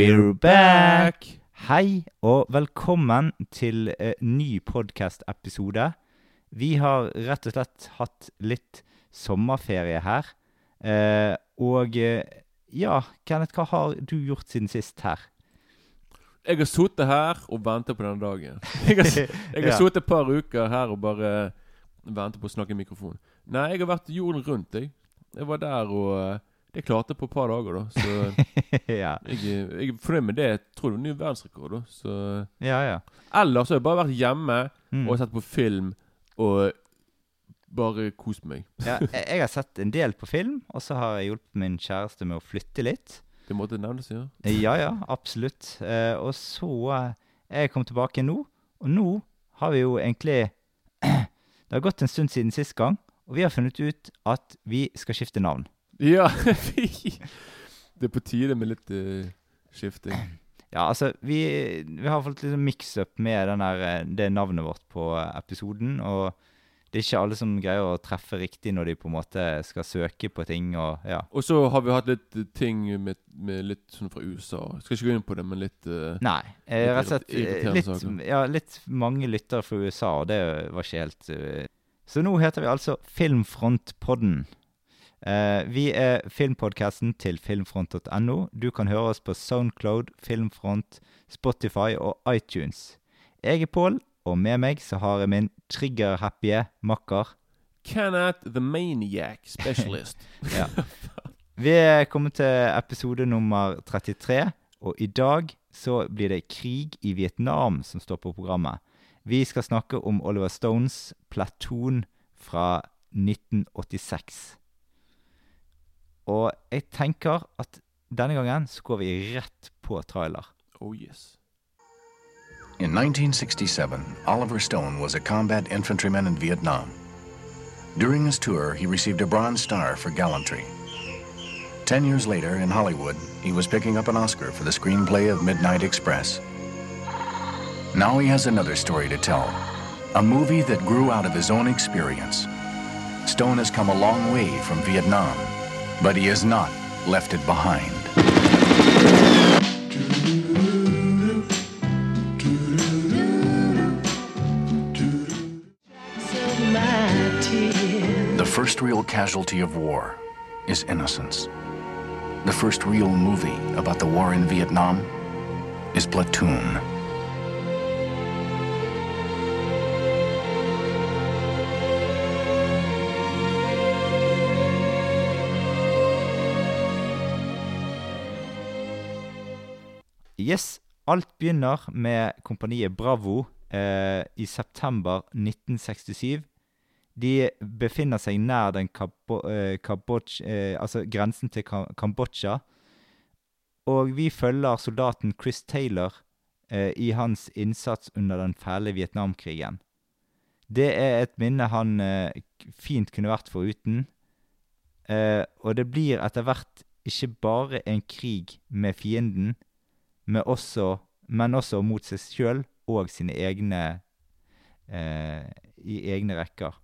We're back! Hei og velkommen til eh, ny podcast-episode. Vi har rett og slett hatt litt sommerferie her. Eh, og eh, ja, Kenneth, hva har du gjort siden sist her? Jeg har sittet her og ventet på denne dagen. Jeg har, jeg har Ja. sittet et par uker her og bare ventet på å snakke i mikrofon. Nei, jeg har vært jorden rundt, jeg. Jeg var der og eh, Det klarte jeg på et par dager, da. Så ja. jeg, jeg er fornøyd med det. Jeg tror det var ny verdensrekord, da. Så ja, ja. Ellers har jeg bare vært hjemme Mm. og sett på film og bare kost meg. ja jeg, jeg har sett en del på film, og så har jeg hjulpet min kjæreste med å flytte litt. Det måtte nevnes, ja. Ja, ja, absolutt. Eh, og så eh, jeg kommet tilbake nå, og nå har vi jo egentlig Det har gått en stund siden sist gang, og vi har funnet ut at vi skal skifte navn. Ja, Det er på tide med litt uh, skifting. Ja, altså, vi, vi har fått litt mix-up med den der, eh, det navnet vårt på episoden, og det er ikke alle som greier å treffe riktig når de på en måte skal søke på ting, og ja. Og så har vi hatt litt eh, ting med, med litt sånn fra USA. Skal ikke gå inn på det, men litt uh, Nei, eh, rett og slett litt, ja, litt mange lyttere fra USA, og det var ikke helt uh, Så nå heter vi altså Filmfrontpodden. Eh, vi er filmpodcasten til filmfront.no. Du kan høre oss på Soundcloud, Filmfront, Spotify og iTunes. Jeg er Pål, og med meg så har jeg min trigger-happy makker. Kenneth the Maniac Specialist. Ja. Vi er kommet til episode nummer 33, og i dag så blir det krig i Vietnam som står på programmet. Vi skal snakke om Oliver Stones Platoon fra 1986. Og jeg tenker at denne gangen så går vi rett på trailer. oh yes. In 1967, Oliver Stone was a combat infantryman in Vietnam. During his tour, he received a Bronze Star for gallantry. Ten years later, in Hollywood, he was picking up an Oscar for the screenplay of Midnight Express. Now he has another story to tell a movie that grew out of his own experience. Stone has come a long way from Vietnam, but he has not left it behind. The first real casualty of war is innocence. The first real movie about the war in Vietnam is Platoon. Yes, alt begynner med kompaniet Bravo eh, i september 1967. De befinner seg nær den Kabo, eh, Kambodj, eh, altså grensen til Kam Kambodsja. Og vi følger soldaten Chris Taylor eh, i hans innsats under den fæle Vietnamkrigen. Det er et minne han eh, fint kunne vært foruten. Eh, og det blir etter hvert ikke bare en krig med fienden, men også, men også mot seg sjøl og sine egne eh, i egne rekker.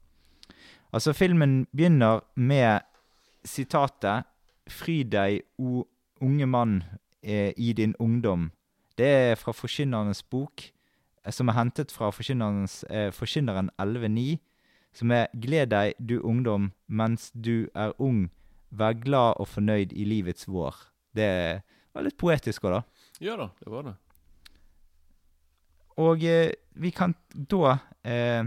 Altså, filmen begynner med sitatet 'Fry deg, o unge mann, eh, i din ungdom'. Det er fra Forkynnerens bok, eh, som er hentet fra eh, Forkynneren 11.9, som er 'Gled deg, du ungdom, mens du er ung, vær glad og fornøyd i livets vår'. Det var litt poetisk òg, da. Ja da, det var det. Og eh, vi kan da eh,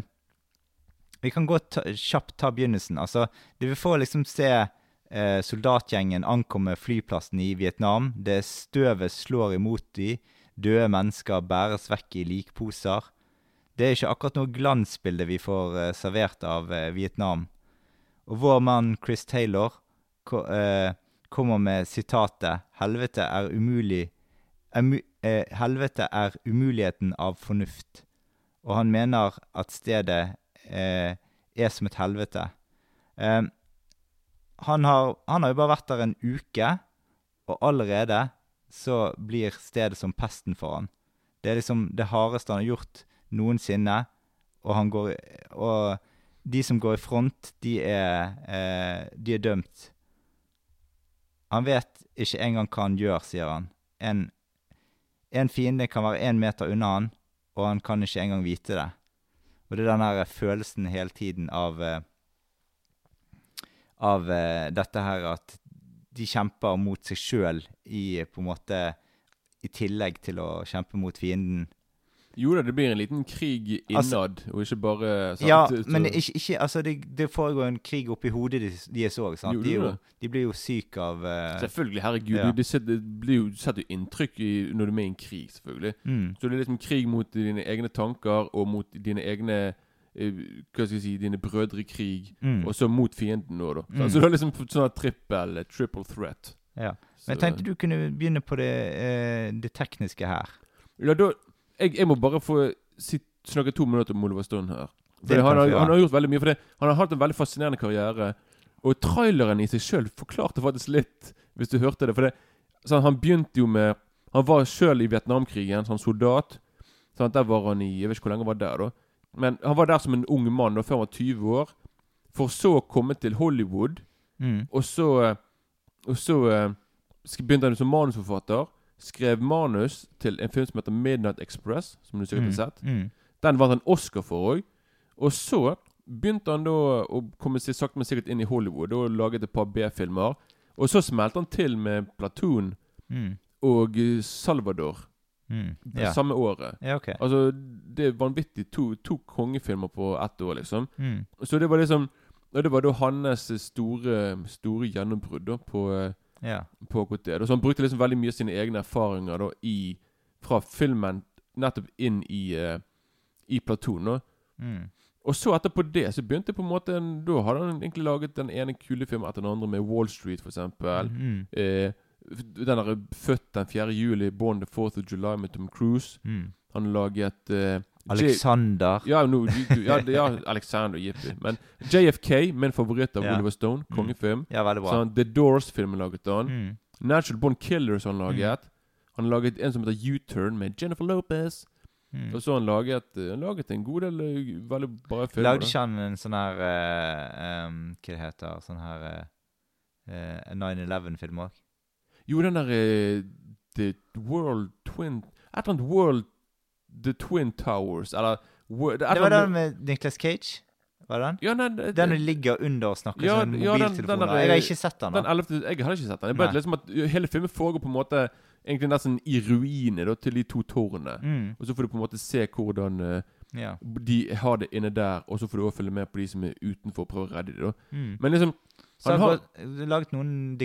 Vi kan gå ta, kjapt ta begynnelsen. Altså, vi får liksom se eh, soldatgjengen ankomme flyplassen i Vietnam. Det støvet slår imot de. Døde mennesker bæres vekk i likposer. Det er ikke akkurat noe glansbilde vi får eh, servert av eh, Vietnam. Og vår mann Chris Taylor ko, eh, kommer med sitatet 'Helvete er umulig' mu helvete er umuligheten av fornuft. Og han mener at stedet eh, er som et helvete. Eh, han, har, han har jo bare vært der en uke, og allerede så blir stedet som pesten for han. Det er liksom det hardeste han har gjort noensinne, og han går Og de som går i front, de er, eh, de er dømt. Han vet ikke engang hva han gjør, sier han. En En fiende kan være én meter unna han, og han kan ikke engang vite det. Og det er den her følelsen hele tiden av eh, Av eh, dette her at de kjemper mot seg sjøl i på en måte I tillegg til å kjempe mot fienden. Jo da, det blir en liten krig Altså- innad, og ikke bare sant? Ja, Så- men ikke, ikke Altså, det, det foregår en krig oppi hodet deres òg, De, er jo de blir jo syke av uh, Selvfølgelig, herregud. Ja. du- Det, setter, det jo, setter jo inntrykk i, når du er med i en krig, selvfølgelig. mm, Så det er liksom krig mot dine egne tanker, og mot dine egne eh, Hva skal jeg si Dine brødre i krig, mm, og så mot fienden nå, da. Mm. Så det er liksom sånn trippel, eh, triple threat. ja. Men jeg tenkte du kunne begynne på det, eh, det tekniske her. ja, da, jeg, jeg må bare få sitt, snakke to minutter om Oliver Stone her. Han, har, han har gjort veldig mye. For det, han har hatt en veldig fascinerende karriere. Og traileren i seg sjøl forklarte faktisk litt, hvis du hørte det. For det, sånn, han begynte jo med Han var sjøl i Vietnamkrigen som soldat. Sånn, der var han i Jeg vet ikke hvor lenge han var der, da. Men han var der som en ung mann da, før han var 20 år. For så å komme til Hollywood, Mm, og så Og så eh, begynte han som manusforfatter. Skrev manus til en film som heter Midnight Express, som du sikkert har sett. mm, Den vant han Oscar for òg. Og så begynte han da å komme seg sakte, men sikkert inn i Hollywood og laget et par B-filmer. Og så smelte han til med Platoon mm, og eh, Salvador mm. Ja. samme året. ja, okay. Altså, det er vanvittig. To, to kongefilmer på ett år, liksom. Mm, Så det var liksom Og det var da hans store, store gjennombrudd på, ja. på det. Så han brukte liksom veldig mye sine egne erfaringer da i fra filmen nettopp inn i, uh, i Platon. Mm, Og så etterpå det så begynte på en måte Da hadde han egentlig laget den ene kule filmen etter den andre, med Wall Street, for eksempel. mm, Eh, den derre Født den 4. juli, Born the 4th of July med Tom Cruise. mm. Han laget eh, Alexander. ja, no, ja, ja, Alexander, jippi. Men JFK, min favoritt av Ja. Oliver Stone. Mm. Kongefilm. Ja, veldig bra. Sånn, The Doors-filmen laget han. Mm, Natural Born Killers han laget. Mm. Han laget en som heter U-Turn med Jennifer Lopez. mm. Og så han laget, eh, han laget en god del eh, veldig bra filmer. Lagde ikke han en sånn her uh, um, Hva det heter Sånn her eh, 9-11-film òg? Jo, den der uh, The World Twin Et eller annet World The Twin Towers, eller Det var den med Nicolas Cage? Var det den? Ja, nei, det- Den ligger under og snakker Ja, som en ja, den- mobiltelefon. den der- jeg har ikke sett den. Den da. 11. Jeg har ikke sett den. Jeg bare liksom at Hele filmen foregår på en måte Egentlig nesten i ruiner da, til de to tårnene. Mm, Og så får du på en måte se hvordan eh, ja. de har det inne der, og så får du også følge med på de som er utenfor og prøve å redde dem. Mm. Men liksom Så han har har- du laget noen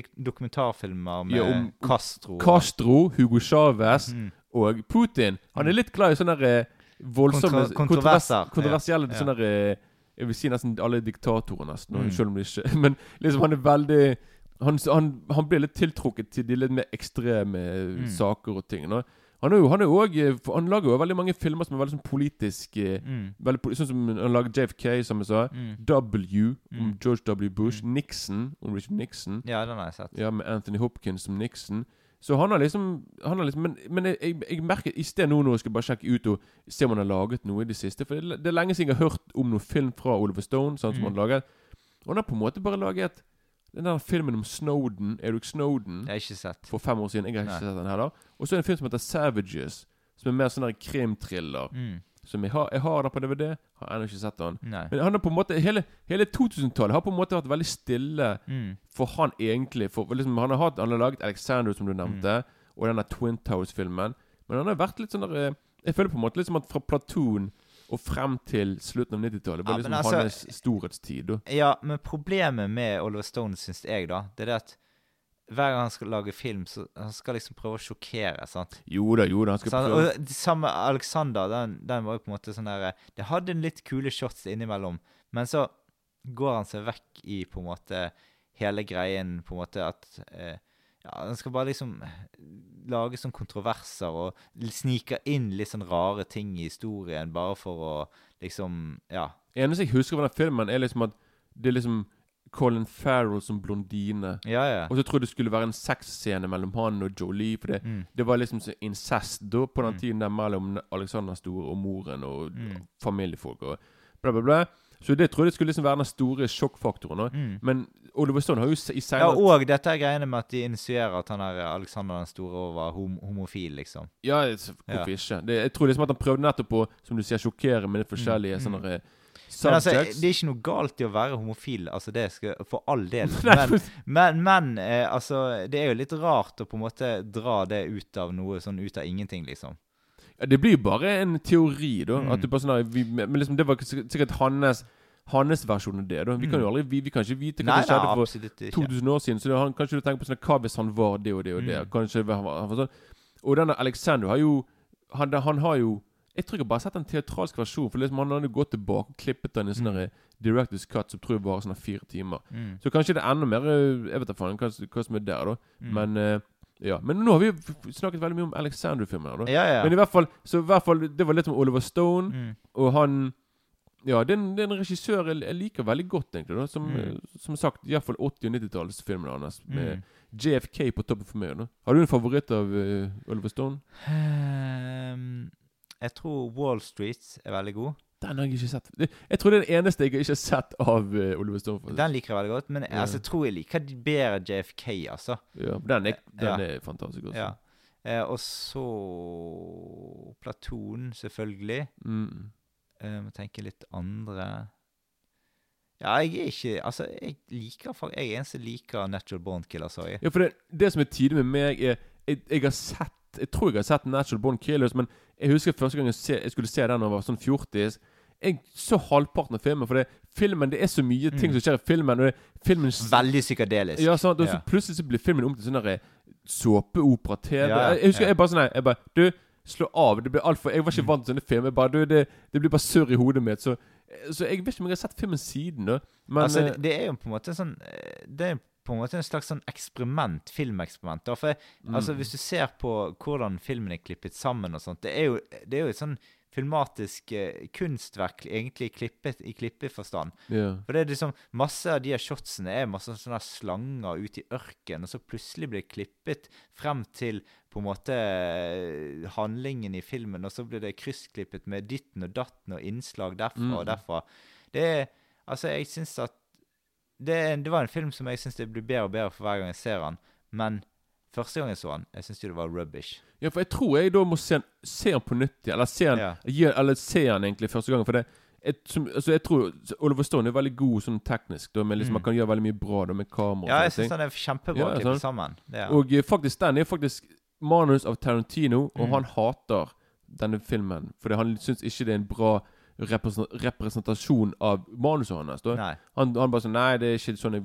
dokumentarfilmer med Ja, om- Castro. Castro, Hugo Chávez Mm. Og Putin. Han er litt glad i sånne der, eh, voldsomme Kontro- kontroverser. kontrovers- Kontroversielle Ja. sånne der, eh, Jeg vil si nesten alle diktatorer, nesten. Mm. Selv om det ikke Men liksom han er veldig Han, han, han blir litt tiltrukket til de litt mer ekstreme eh, Mm. saker og ting. nå. Han er jo Han, er også, han lager jo veldig mange filmer som er veldig sånn politisk Mm. veldig, Sånn som han lager JFK, som jeg sa. Mm. W om Mm. George W. Bush. Mm. Nixon om Richard Nixon. Ja, den har jeg sett. Ja, med Anthony Hopkins som Nixon. Så han har liksom, han har liksom Men, men jeg, jeg, jeg merker i sted nå når jeg skal bare sjekke ut og se om han har laget noe i det siste. For det, det er lenge siden jeg har hørt om noen film fra Oliver Stone. Sånn som Mm. han har laget Og han har på en måte bare laget den der filmen om Snowden, Eric Snowden, Jeg har ikke sett. for fem år siden. Jeg har ikke Nei. sett den heller. Og så er det en film som heter Savages, som er mer sånn krimthriller. Mm. Som jeg har, jeg har den på DVD, har ennå ikke sett den. Nei. Men han har på en måte hele, hele 2000-tallet har på en måte vært veldig stille Mm. for han egentlig for, liksom, han, har hatt, han har laget Alexander, som du nevnte, Mm. og denne Twin Towers-filmen. Men han har vært litt sånn der eh, Jeg føler på en måte litt som at fra Platoon og frem til slutten av 90-tallet var Ja, liksom altså- hans storhetstid. Da. Ja, men problemet med Oliver Stone, syns jeg, da, det er det at hver gang han skal lage film, så han skal liksom prøve å sjokkere. sant? Jo da, jo da, han skal Sånn, prøve og det samme Alexander, den, den var jo på en måte sånn der Det hadde en litt kule shots innimellom, men så går han seg vekk i på en måte hele greien på en måte at eh, Ja, han skal bare liksom lage sånn kontroverser og snike inn litt sånn rare ting i historien bare for å liksom Ja. Eneste jeg husker fra den filmen, er liksom at det er liksom Colin Farrell som blondine. Ja, ja. Og så tror jeg det skulle være en sexscene mellom han og Jolie. For det, Mm. det var liksom så incest da, på den Mm. tiden der mellom Alexander Store og moren og Mm. familiefolk og bla, bla, bla. Så det tror jeg skulle liksom være den store sjokkfaktoren. Også. Mm. Men Oliver Stone har jo i senere Ja, og dette er greiene med at de initierer at han er Alexander den store var hom homofil, liksom. Ja, hvorfor hvorfor ikke? Det, jeg tror liksom at han prøvde nettopp å som du sier, sjokkere med de forskjellige Mm, sånne Men altså, det er ikke noe galt i å være homofil, altså det skal for all del. Men, men, men eh, altså, det er jo litt rart å på en måte dra det ut av noe sånn ut av ingenting, liksom. Ja, det blir jo bare en teori, da. Mm. At du bare sånn, vi, men liksom, Det var sikkert hans, hans versjon av det. da Vi kan jo aldri, vi, vi kan ikke vite hva Mm. Nei, som skjedde for 2000 år siden. Så det, han, kanskje du tenker på sånn Hva hvis han var det og det og det? Mm. Kanskje han var, han var sånn Og denne Alexander har jo han, han har jo Jeg tror jeg har bare sett en teatralsk versjon. For liksom han hadde gått tilbake og klippet den i sånn Mm. mm. Directors Cut som tror jeg varer sånn fire timer. Mm. Så kanskje det er enda mer eh, Jeg vet da faen hva, hva som er der, da. Mm. Men uh, ja. Men nå har vi snakket veldig mye om da Ja, ja. Men i hvert fall Så i hvert fall det var litt om Oliver Stone, Mm. og han Ja, det er en, det er en regissør jeg, liker veldig godt, egentlig. da Som, Mm. eh, som sagt, iallfall 80- og 90-tallsfilmene hans. Med Mm. JFK på toppen for meg. da Har du en favoritt av uh, Oliver Stone? Ehm, jeg tror Wall Street er veldig god. Den har jeg ikke sett. Jeg tror det er den eneste jeg ikke har sett av uh, Oliver Stone. Den liker jeg veldig godt. Men Ja. altså, jeg tror jeg liker bedre JFK, altså. Ja, den er, den Ja. er fantastisk også. Ja. Eh, og så Platon, selvfølgelig. Mm. Eh, må tenke litt andre Ja, jeg er ikke Altså, jeg liker faktisk Jeg er en som liker Natural Born Killer, sorry. Ja, for det, det som er tidlig med meg, er jeg, jeg har sett Jeg tror jeg har sett Natural Born Killers, men jeg husker første gang jeg, se, jeg skulle se den da jeg var sånn 40 Jeg så halvparten av filmen, for det, filmen Det er så mye ting Mm. som skjer i filmen. Og det, filmen Veldig psykadelisk. Ja, sant, og så Ja. plutselig så blir filmen om til sånn såpeopera-TV. Ja, jeg, jeg husker jeg bare sånn Jeg bare Du, slå av. Det blir alt for Jeg var ikke Mm. vant til sånne filmer. Bare, du, det, det blir bare surr i hodet mitt. Så, så jeg vet ikke om jeg har sett filmen siden, da. Men altså, eh, det, det er jo på en måte sånn eh, Det er på en måte en slags sånn eksperiment, filmeksperiment. da, For mm. altså, hvis du ser på hvordan filmen er klippet sammen og sånt, det er jo, det er jo et sånn filmatisk eh, kunstverk, egentlig klippet i klippeforstand. Yeah. For det er liksom Masse av de her shotsene er masse sånne slanger ute i ørkenen, og så plutselig blir det klippet frem til på en måte eh, handlingen i filmen, og så blir det kryssklippet med ditten og datten og innslag derfra Mm. og derfra. Det er Altså, jeg syns at det, det var en film som jeg syns det blir bedre og bedre for hver gang jeg ser den, men første gang jeg så den, jeg syns det var rubbish. Ja, for jeg tror jeg da må se den, se den på nytt igjen. Eller se den, Ja. eller se den egentlig første gangen. For det jeg, som, altså jeg tror Oliver Stone er veldig god sånn teknisk. Da, med liksom, Mm. Man kan gjøre veldig mye bra da, med kamera. Ja, jeg syns den er kjempebra Ja, sånn. sammen. Det er. Og eh, faktisk, den er faktisk manus av Tarantino, og Mm. han hater denne filmen. Fordi han syns ikke det er en bra represen- representasjon av manuset hans. Han, han bare sånn Nei, det er ikke sånn jeg,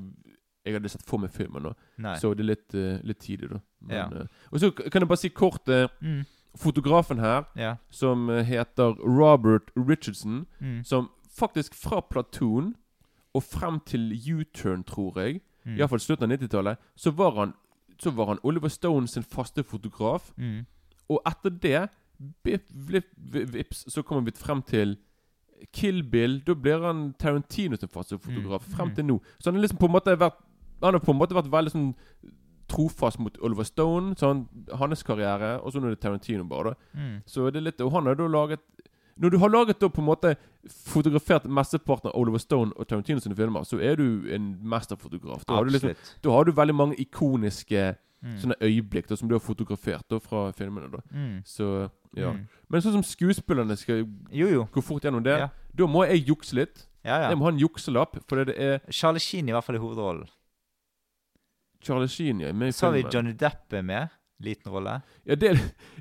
jeg hadde sett for meg filmen. Da. Nei. Så det er litt, uh, litt tidlig, da. Men, Ja. uh, og så kan jeg bare si kort uh, Mm. Fotografen her, Ja. som heter Robert Richardson, Mm. som faktisk fra Platoon og frem til U-turn, tror jeg, Mm. iallfall slutten av 90-tallet, så var han så var han Oliver Stone sin faste fotograf. Mm. Og etter det, bip, blip, vips, så kommer vi frem til Kill Bill. Da blir han Tarantino sin fotograf Mm. frem Mm. til nå. Så han har liksom på en måte vært Han har på en måte vært veldig sånn trofast mot Oliver Stone, sånn, hans karriere, og så nå er det Tarantino bare. da Mm. Så det er litt Og han har da laget Når du har laget da på en måte fotografert mesteparten av Oliver Stone og Tarantino sine filmer, så er du en mesterfotograf. Da har du, liksom, da har du veldig mange ikoniske Mm. sånne øyeblikk da, som du har fotografert da, fra filmene. da Mm. Så ja Mm. Men sånn som skuespillerne skal Jo, jo. gå fort gjennom det, Ja. da må jeg jukse litt. Ja, Jeg må ha en jukselapp, fordi det er Charlie Sheen i hvert fall i hovedrollen. Charlie Sheen ja, med i Så har vi. Johnny Depp er med. Liten rolle. Ja, det,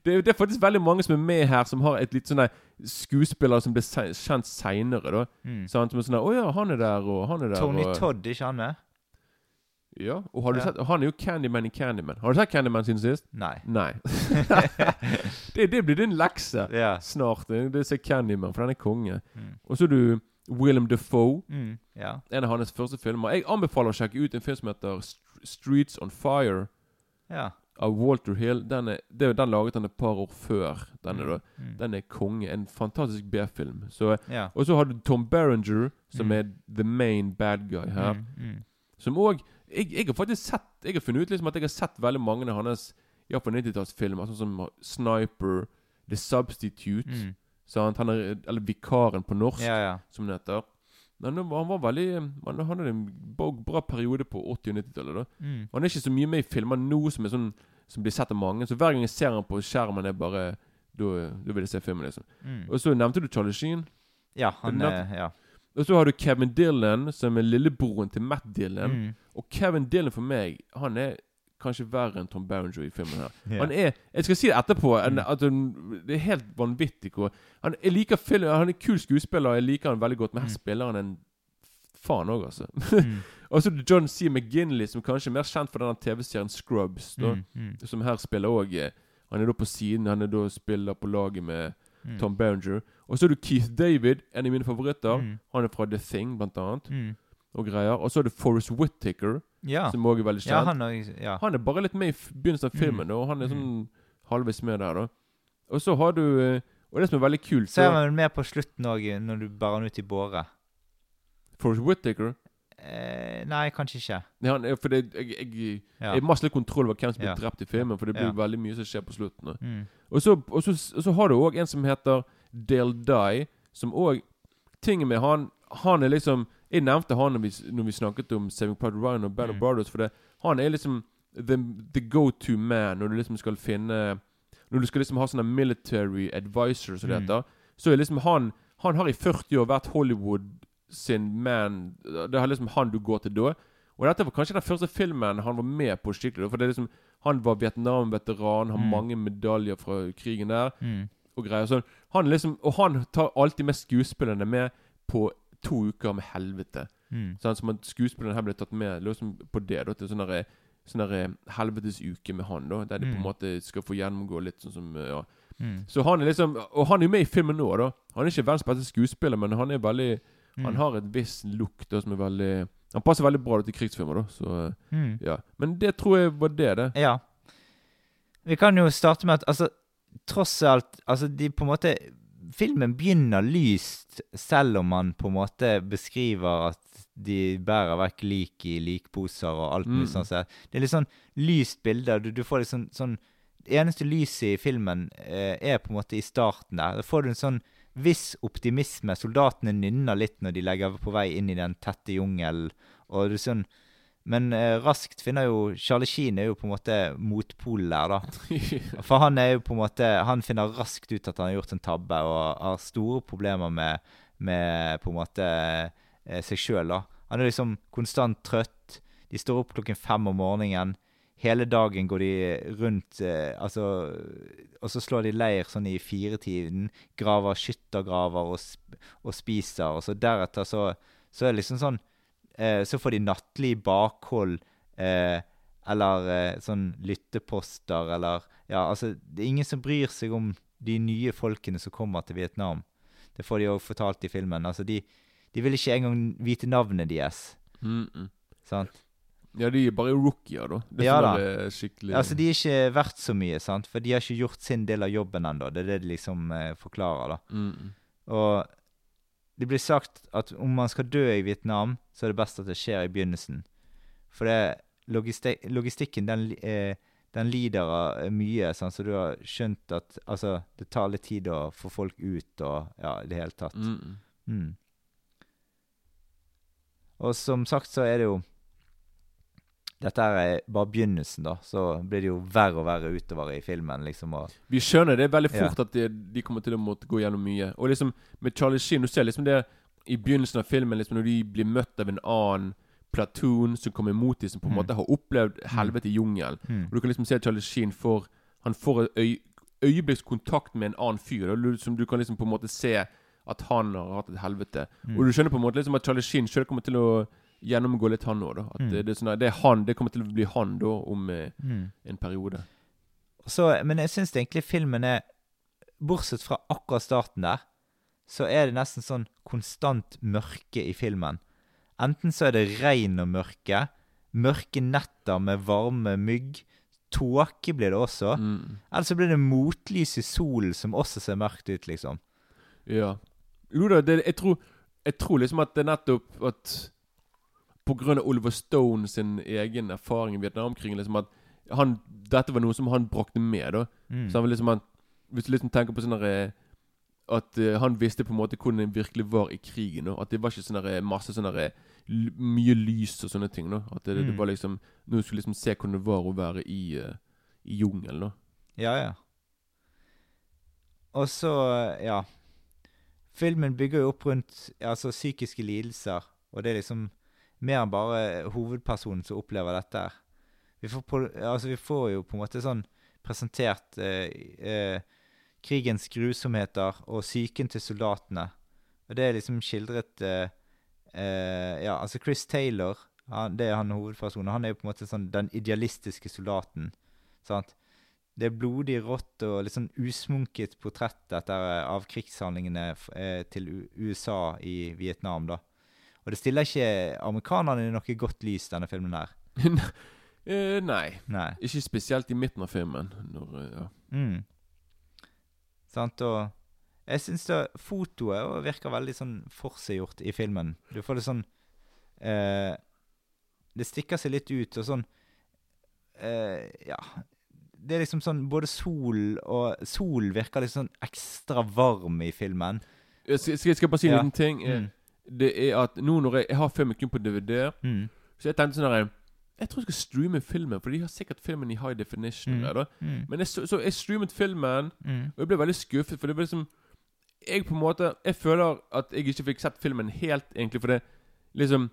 det, det er faktisk veldig mange som er med her, som har et litt sånn skuespiller som ble kjent seinere. da Mm. Som er sånn 'Å ja, han er der, og han er der'. Tony og, Todd, ikke han med? Ja, og har du sett Han er jo Candyman i Candyman. Har du sett Candyman siden sist? Nei. Nei. det, det blir din lekse Ja. snart. Det ser er Candyman, for den er konge. Mm. Og så er du Willem Defoe. Mm. Ja. En av hans første filmer. Jeg anbefaler å sjekke ut en film som heter St- 'Streets On Fire' Ja. av Walter Hill. Den, er, det, den laget han et par år før Den er, Mm. Den er konge. En fantastisk B-film. Så Ja. Og så har du Tom Berenger, som Mm. er the main bad guy her. Mm. Mm. Som òg jeg, jeg har faktisk sett Jeg har funnet ut liksom at jeg har sett veldig mange av hans Iallfall 90-tallsfilmer, sånn som Sniper, The Substitute. Mm. Sant? Han er, eller Vikaren på norsk, Ja, ja. som det heter. Men han var veldig Han hadde en bra, periode på 80- og 90-tallet. da Mm. Han er ikke så mye med i filmer nå som sånn Som blir sett av mange. Så hver gang jeg ser han på skjermen, er bare Da vil jeg se filmen, liksom. Mm. Og så nevnte du Charlie Sheen. Ja, han er Ja. Og så har du Kevin Dillon, som er lillebroren til Matt Dillon. Mm. Og Kevin Dillon for meg, han er kanskje verre enn Tom Berenger i filmen her. Yeah. Han er Jeg skal si det etterpå. en- Mm. At han, det er helt vanvittig. hvor- Han, jeg liker film, han er kul skuespiller, og jeg liker han veldig godt, men her Mm. spiller han en faen òg, altså. Mm. og så det John C. McGinley, som kanskje er mer kjent for denne TV-serien Scrubs. Da, Mm. Mm. Som her spiller òg Han er da på siden. Han er da spiller på laget med Mm. Tom Berenger. Og så er du Keith David, en av mine favoritter. Mm. Han er fra The Thing, blant annet. Mm. Og greier Og så er det Forest Whittaker, Ja. som òg er veldig kjent. ja, han er, Ja. Han er bare litt med i begynnelsen av Mm. filmen, og han er sånn halvveis med der, da. Og så har du eh, Og det som er veldig kult Så er han med på slutten òg, når du bærer han ut i båre. Forrest Whittaker Eh, nei, kanskje ikke. Nei, han For det, jeg, jeg, Ja. jeg har masse litt kontroll over hvem som blir Ja. drept i filmen, for det blir Ja. veldig mye som skjer på slutten. Mm. Og så, og så, og så har du òg en som heter Dale Dye, som òg Tingen med han Han er liksom Jeg nevnte han når vi, når vi snakket om Saving Private Ryan og Band of Mm. Brothers, for det, han er liksom the, the go-to man når du liksom skal finne Når du skal liksom ha sånne military advisors, og det Mm. heter, så er liksom han Han har i 40 år vært Hollywood sin man Det er liksom han du går til da. Og dette var kanskje den første filmen han var med på skikkelig. For det er liksom Han var Vietnam-veteran, har Mm. mange medaljer fra krigen der Mm. og greier. Så han liksom, og han tar alltid med skuespillerne med på to uker med helvete. Mm. Sånn som at skuespillerne her ble tatt med liksom på det. da, Til sånn sånn helvetes helvetesuke med han, da. Der de på en Mm. måte skal få gjennomgå litt sånn som ja. Mm. Så han er liksom Og han er jo med i filmen nå, da. Han er ikke verdens beste skuespiller, men han er veldig Mm. Han har et viss look da som er veldig Han passer veldig bra til krigsfilmer, da. Så Mm. ja. Men det tror jeg var det, det. Ja. Vi kan jo starte med at altså, tross alt Altså, de på en måte Filmen begynner lyst, selv om man på en måte beskriver at de bærer vekk lik i likposer og alt mulig Mm. sånt. Det er litt sånn lyst bilde. Du, du får litt sånn, sånn eneste lyset i filmen eh, er på en måte i starten der. Da får du en sånn viss optimisme. Soldatene nynner litt når de legger på vei inn i den tette jungelen. Og du sånn Men eh, raskt finner jo Charlie Sheen er jo på en måte motpolen der, da. For han er jo på en måte Han finner raskt ut at han har gjort en tabbe, og har store problemer med, med på en måte eh, seg sjøl, da. Han er liksom konstant trøtt. De står opp klokken fem om morgenen. Hele dagen går de rundt eh, Altså Og så slår de leir sånn i firetiden. Graver skyttergraver og, sp og spiser. Og så deretter så, så er det liksom sånn eh, Så får de nattlig bakhold. Eh, eller eh, sånn lytteposter, eller Ja, altså, det er ingen som bryr seg om de nye folkene som kommer til Vietnam. Det får de òg fortalt i filmen. Altså, de, de vil ikke engang vite navnet deres. Mm -mm. Sant? Ja, de er bare rookier, da. Det er Ja da. eh, skikkelig Altså, de er ikke verdt så mye, sant? for de har ikke gjort sin del av jobben ennå. Det er det de liksom eh, forklarer, da. mm -mm. Og det blir sagt at om man skal dø i Vietnam, så er det best at det skjer i begynnelsen. For det, logistik logistikken, den, eh, den lider av eh, mye, sånn, så du har skjønt at altså, det tar litt tid å få folk ut og ja, i det hele tatt. Mm -mm. Mm. Og som sagt så er det jo Dette er bare begynnelsen, da. Så blir det jo verre og verre utover i filmen, liksom. Og, Vi skjønner det veldig Ja. fort at de, de kommer til å måtte gå gjennom mye. Og liksom med Charlie Sheen, du ser liksom det i begynnelsen av filmen, liksom når de blir møtt av en annen platoon som kommer imot dem, som på en Mm. måte har opplevd helvete i jungelen. mm. Og du kan liksom se at Charlie Sheen får Han får et øy, øyeblikks kontakt med en annen fyr, da, som du kan liksom på en måte se at han har hatt et helvete. Mm. Og du skjønner på en måte liksom at Charlie Sheen selv kommer til å gjennomgå litt, han òg. At Mm. det, det, er sånn, det er han, det kommer til å bli han da om eh, Mm. en periode. Så, men jeg syns egentlig filmen er Bortsett fra akkurat starten der, så er det nesten sånn konstant mørke i filmen. Enten så er det regn og mørke, mørke netter med varme mygg. Tåke blir det også. Mm. Eller så blir det motlys i solen som også ser mørkt ut, liksom. Ja. Jo da, det, jeg, tror, jeg tror liksom at det er nettopp at Av Oliver Stone sin egen erfaring i Vietnamkrigen liksom at han, Dette var noe som han brakte med. da Mm. Så han vil liksom han, Hvis du liksom tenker på sånn der, at uh, han visste på en måte hvordan det virkelig var i krigen. nå. At det var ikke sånn der, masse sånn mye lys og sånne ting. nå. At det, det Mm. var liksom Nå skulle liksom se hvordan det var å være i, uh, i jungelen. Ja, ja. Og så, ja Filmen bygger jo opp rundt altså, psykiske lidelser, og det er liksom mer enn bare hovedpersonen som opplever dette. Vi altså, vi får jo på en måte sånn presentert eh, eh, krigens grusomheter og psyken til soldatene. Og det er liksom skildret eh, eh, Ja, altså Chris Taylor, han, det er han hovedpersonen. Han er jo på en måte sånn den idealistiske soldaten. sant? Det er blodig rått og litt sånn usmunket portrett av krigshandlingene eh, til USA i Vietnam. da. Og det stiller ikke amerikanerne i noe godt lys, denne filmen her. Eh, nei. Nei. Ikke spesielt i midten av filmen. Når, eh, ja. Mm. Sant, og jeg syns fotoet virker veldig sånn forseggjort i filmen. Du får det sånn eh, Det stikker seg litt ut, og sånn eh, Ja. Det er liksom sånn Både sol og Sol virker litt sånn ekstra varm i filmen. Jeg skal, skal jeg bare si en Ja. liten ting? Eh, Mm. Det er at nå når jeg, jeg har filmen kun på DVD, Mm. så jeg tenkte sånn her Jeg tror jeg skal streame filmen, for de har sikkert filmen i high definition. Mm. Der. Mm. Men jeg, så, så jeg streamet filmen, Mm. og jeg ble veldig skuffet. For det var liksom Jeg på en måte Jeg føler at jeg ikke fikk sett filmen helt, egentlig. For det liksom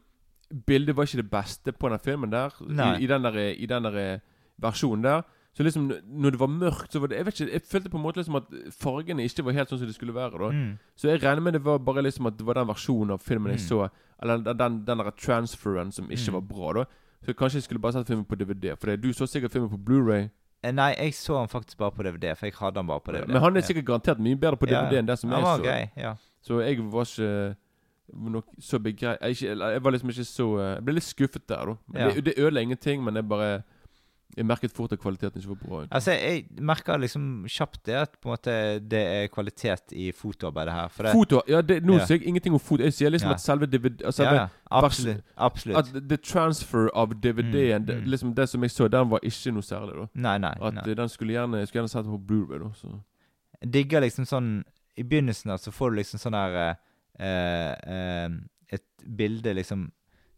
Bildet var ikke det beste på den filmen der. I, i den der, i den der eh, versjonen der. Så liksom Når det var mørkt, så var det Jeg vet ikke Jeg følte på en måte liksom at fargene ikke var helt sånn som de skulle være. da Mm. Så jeg regner med det var bare liksom at det var den versjonen av filmen jeg Mm. så. Eller den, den, den der transferen som ikke Mm. var bra, da. Så kanskje jeg skulle bare sett filmen på DVD. For du så sikkert filmen på Blu-ray Eh, Nei, jeg så han faktisk bare på DVD, for jeg hadde han bare på DVD. Men han er Ja. sikkert garantert mye bedre på Ja, DVD enn det som jeg så. grei, ja. Så jeg var ikke nok så begrei... Jeg, jeg var liksom ikke så eh, Jeg ble litt skuffet der, da. Men Ja. Det, det ødela ingenting, men jeg bare Jeg merket fort at kvaliteten ikke var bra. Altså, jeg merka liksom kjapt det at på en måte det er kvalitet i fotoarbeidet her. For det, Foto Ja, det, nå Ja. sier jeg ingenting om foto. Jeg sier liksom Ja. at selve DVD altså, ja, absolutt. absolutt. At the transfer av DVD-en Mm, mm. Liksom Det som jeg så, den var ikke noe særlig. da nei, nei. At nei. eh, den skulle gjerne Jeg skulle gjerne sett på Blu-ray da så. Jeg digger liksom sånn I begynnelsen da, så får du liksom sånn her eh, eh, Et bilde liksom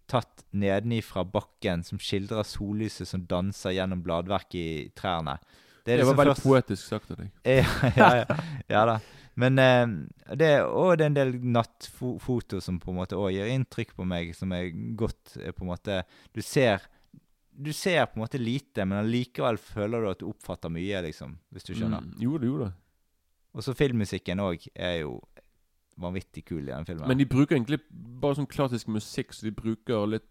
tatt nedenifra bakken som skildrer sollyset som danser gjennom bladverket i trærne. Det, liksom var veldig først- poetisk sagt av deg. ja, ja, ja, ja da. Men eh, det, og det er en del nattfoto som på en måte òg gir inntrykk på meg, som er godt eh, på en måte Du ser du ser på en måte lite, men allikevel føler du at du oppfatter mye, liksom. Hvis du skjønner. Mm, jo, det gjorde det. Og så filmmusikken òg er jo vanvittig kul i den filmen. Men de bruker egentlig bare sånn klassisk musikk, så de bruker litt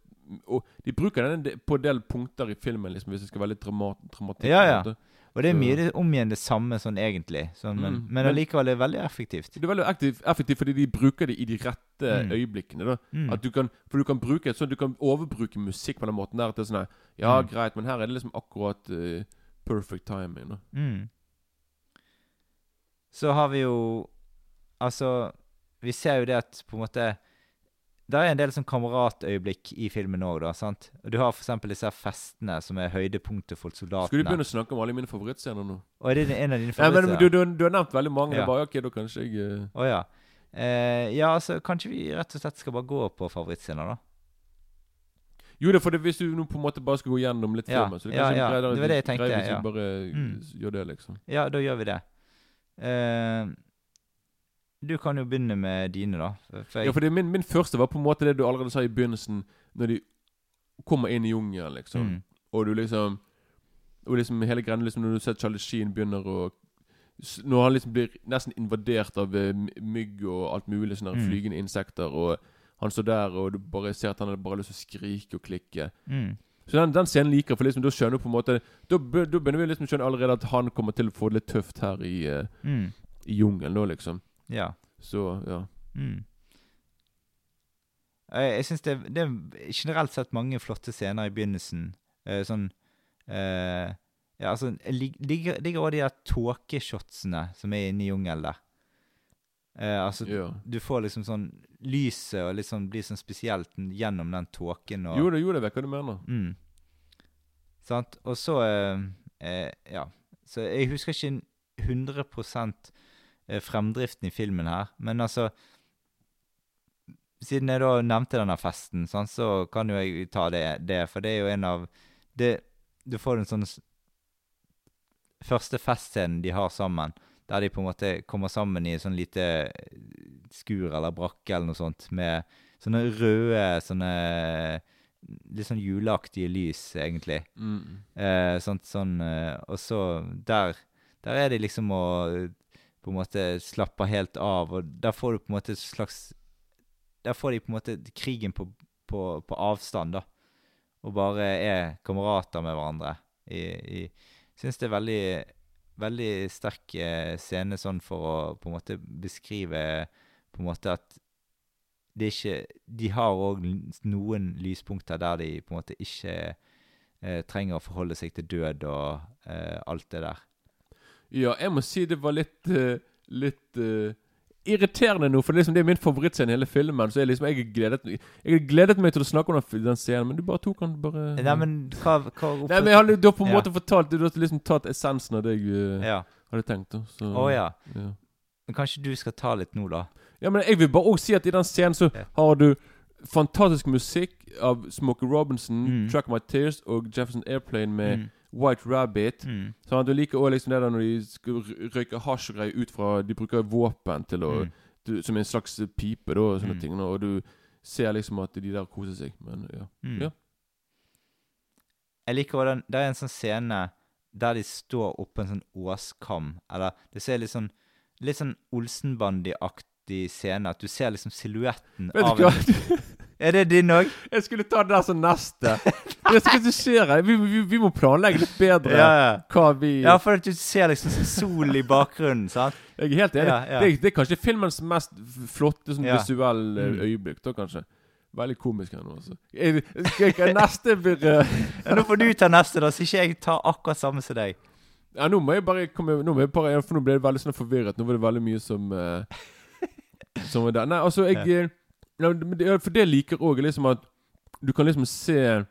Og de bruker den på en del punkter i filmen, liksom, hvis det skal være litt dramat, dramatikk. Ja, ja. og det er mye det, om igjen det samme sånn egentlig, sånn, men, Mm, men men- allikevel er det veldig effektivt. Det er veldig aktiv, effektivt fordi de bruker det i de rette Mm. øyeblikkene. da Mm. At du kan, For du kan bruke sånn, du kan overbruke musikk på den måten der. At det er sånn Ja, Mm. greit, men her er det liksom akkurat uh, perfect timing. Da. Mm. Så har vi jo Altså, vi ser jo det at på en måte Det er en del sånn kameratøyeblikk i filmen òg, da. sant? Du har eksempel disse festene som er høydepunktet for soldatene. Skal du begynne å snakke om alle mine favorittscener nå? Og er det en av dine Nei, men du, du, du har nevnt veldig mange. Ja. Jeg bare, ok, da kanskje jeg eh, Å ja. Eh, ja, altså, kanskje vi rett og slett skal bare gå på favorittscener, da? Jo, det er for det, hvis du nå på en måte bare skal gå gjennom litt Ja, filmen, så det ja, ja, Greier, det var det jeg tenkte, greier hvis ja. vi bare Mm. gjør det, liksom. Ja, da gjør vi det. Eh, du kan jo begynne med dine, da. For- jeg, Ja, fordi min, min første var på en måte det du allerede sa i begynnelsen, når de kommer inn i jungelen, liksom. mm, Og du liksom Og liksom hele greia liksom, Når du ser Charlie Sheen begynner å Når han liksom blir nesten invadert av eh, mygg og alt mulig sånne Mm. flygende insekter, og han står der, og du bare ser at han har bare lyst til å skrike og klikke. mm, Så den, den scenen liker for liksom, da skjønner du på en måte Da, begynner vi liksom skjønne allerede at han kommer til å få det litt tøft her i, eh, mm, i jungelen, da, liksom. Ja. Så, ja. Mm. Jeg, jeg syns det, det er generelt sett mange flotte scener i begynnelsen. Eh, sånn eh, Ja, altså Ligger også de der tåkeshotsene som er inne i jungelen der. Eh, altså, ja. du får liksom sånn Lyset og liksom blir sånn spesielt gjennom den tåken Jo, det gjorde det, hva du mener. Mm. Sant? Og så eh, eh, Ja. Så jeg husker ikke 100 eh, fremdriften i filmen her. Men altså Siden jeg da nevnte denne festen, sånn, så kan jo jeg ta det, det for det er jo en av det, Du får en sånn Første festscenen de har sammen, der de på en måte kommer sammen i sånn lite skur eller brakke eller noe sånt, med sånne røde, sånne litt sånn juleaktige lys, egentlig. Mm. Eh, sånt, sånn, eh, og så der, der er de liksom eh, på en måte slapper helt av, og der får du på en måte et slags Der får de på en måte krigen på, på, på avstand, da. Og bare er kamerater med hverandre. Jeg Syns det er veldig veldig sterk eh, scene sånn for å på en måte beskrive på en måte at det ikke De har òg noen lyspunkter der de på en måte ikke eh, trenger å forholde seg til død og eh, alt det der. Ja, jeg må si det var litt uh, Litt uh, irriterende nå, for liksom, det er min favorittscene i hele filmen. Så jeg liksom, jeg gledet, jeg gledet meg til å snakke om den, den scenen, men du bare tok den bare Nei, men hva, hva Nei, men jeg hadde, Du har på en Ja. måte fortalt Du har liksom tatt essensen av det jeg uh, Ja. hadde tenkt. Å oh, ja. ja. Men kanskje du skal ta litt nå, da? Ja, men jeg vil bare også si at i den scenen så Ja. har du fantastisk musikk av Smokey Robinson, Mm. Track My Tears og Jefferson Airplane med Mm. White Rabbit. Mm. Sånn at Du liker også liksom det der når de skal rø- røyke hasj og greier ut fra De bruker våpen til å Mm. du, Som en slags pipe, da, og sånne Mm. ting. Og du ser liksom at de der koser seg. Men ja. Mm. Ja. Jeg liker den Det er en sånn scene der de står oppå en sånn åskam. Eller det ser litt sånn Litt sånn Olsenbandy-aktig scene. At du ser liksom silhuetten av en Er det din òg? Jeg skulle ta det der som neste. Det skal ikke skje. Vi, vi, vi må planlegge litt bedre Ja, ja. hva vi ja, for at du ser liksom sol i bakgrunnen, sant? Jeg er helt enig. Ja. Det, er, det er kanskje filmens mest flotte sånn visuelle Mm. øyeblikk, da kanskje. Veldig komisk her nå, altså. Jeg- Skal neste blir eh, Ja, nå får du ta neste, da, så ikke jeg tar akkurat samme som deg. Ja, nå må jeg bare komme Nå jeg bare For nå ble det veldig sånn forvirret. Nå var det veldig mye som uh, Som var der. Nei, altså, jeg eh, ja, For det liker òg liksom at du kan liksom se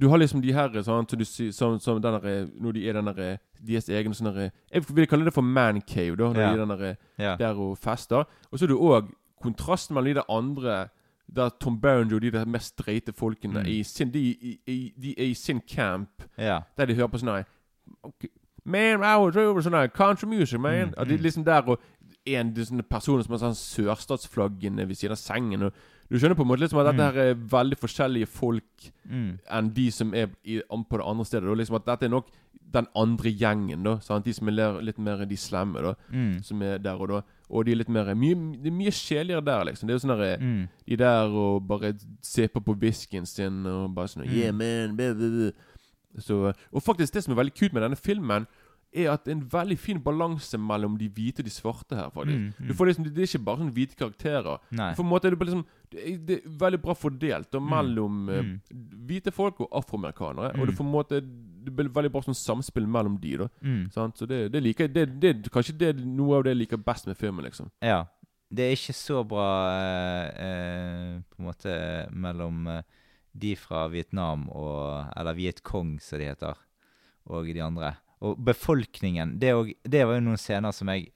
Du har liksom de her så du som, som den der, Når de er den derre Deres egne sånn Jeg vil kalle det for man cave, da. Når Ja. de er den der, Ja. der og fester. Og så er det òg kontrasten mellom de der andre Der Tom Berenger og de der mest streite folkene Mm. i sin, de, i, de er i sin camp ja. der de hører på sånn okay. Man, I was over sånn country music, man. Mm, At de mm. liksom der og en sånne personer som har sånn sørstatsflaggene ved siden av sengen. Og du skjønner på en måte liksom at dette Mm. her er veldig forskjellige folk Mm. enn de som er i, på det andre stedet. Og liksom at dette er nok den andre gjengen, da. Sant? De som er litt mer de slemme, da. Mm. Som er der og da. Og de er litt mer mye, Det er mye kjedeligere der, liksom. Det er jo sånn der, Mm. De der og bare på på whiskyen sin og bare sånn Mm. Yeah, man blah, blah, blah. Så, Og faktisk, det som er veldig kult med denne filmen, er at det er en veldig fin balanse mellom de hvite og de svarte her. faktisk Mm, mm. Du får liksom, Det er ikke bare sånne hvite karakterer. Nei. For en måte er det, bare liksom, det, er, veldig bra fordelt da, Mm. mellom eh, Mm. hvite folk og afroamerikanere. Mm. Og det, for en måte, det blir veldig bra sånn samspill mellom de. da Mm. sant? Så det, det liker det, det, Kanskje det er noe av det jeg liker best med filmen. liksom Ja. Det er ikke så bra eh, eh, på en måte mellom eh, de fra Vietnam og Eller Viet Cong, som de heter, og de andre. Og befolkningen Det, og, det var jo noen scener som jeg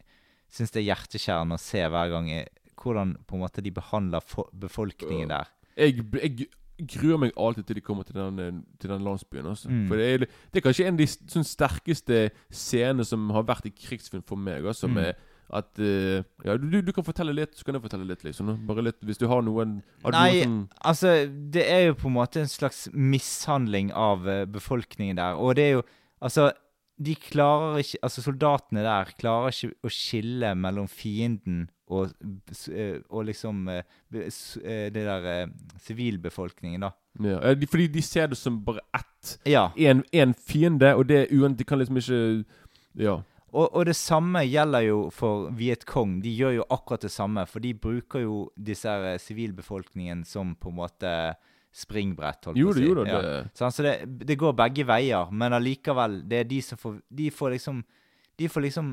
syns det er hjerteskjærende å se hver gang. eh, Hvordan på en måte de behandler fo befolkningen der. jeg, jeg gruer meg alltid til de kommer til den, eh, til den landsbyen. Altså. Mm. For det er, det er kanskje en av de sånn sterkeste scenene som har vært i krigsfilm for meg. Altså, Mm. med at uh, Ja, du, du kan fortelle litt, så kan jeg fortelle litt, liksom. Bare litt, Hvis du har noen har Nei, noen som... Altså, det er jo på en måte en slags mishandling av eh, befolkningen der. Og det er jo Altså, de klarer ikke Altså, soldatene der klarer ikke å skille mellom fienden og, eh, og liksom eh, eh, det der sivilbefolkningen, da. ja, Fordi de ser det som bare ett. Ja. Én fiende, og det er uansett De kan liksom ikke Ja. Og, og det samme gjelder jo for Viet Cong. De gjør jo akkurat det samme, for de bruker jo disse sivilbefolkningen som på en måte springbrett, holdt Jo på å si. jo. Ja. Det, Sånn, så det, det går begge veier, men allikevel, det er de som får De får liksom De får liksom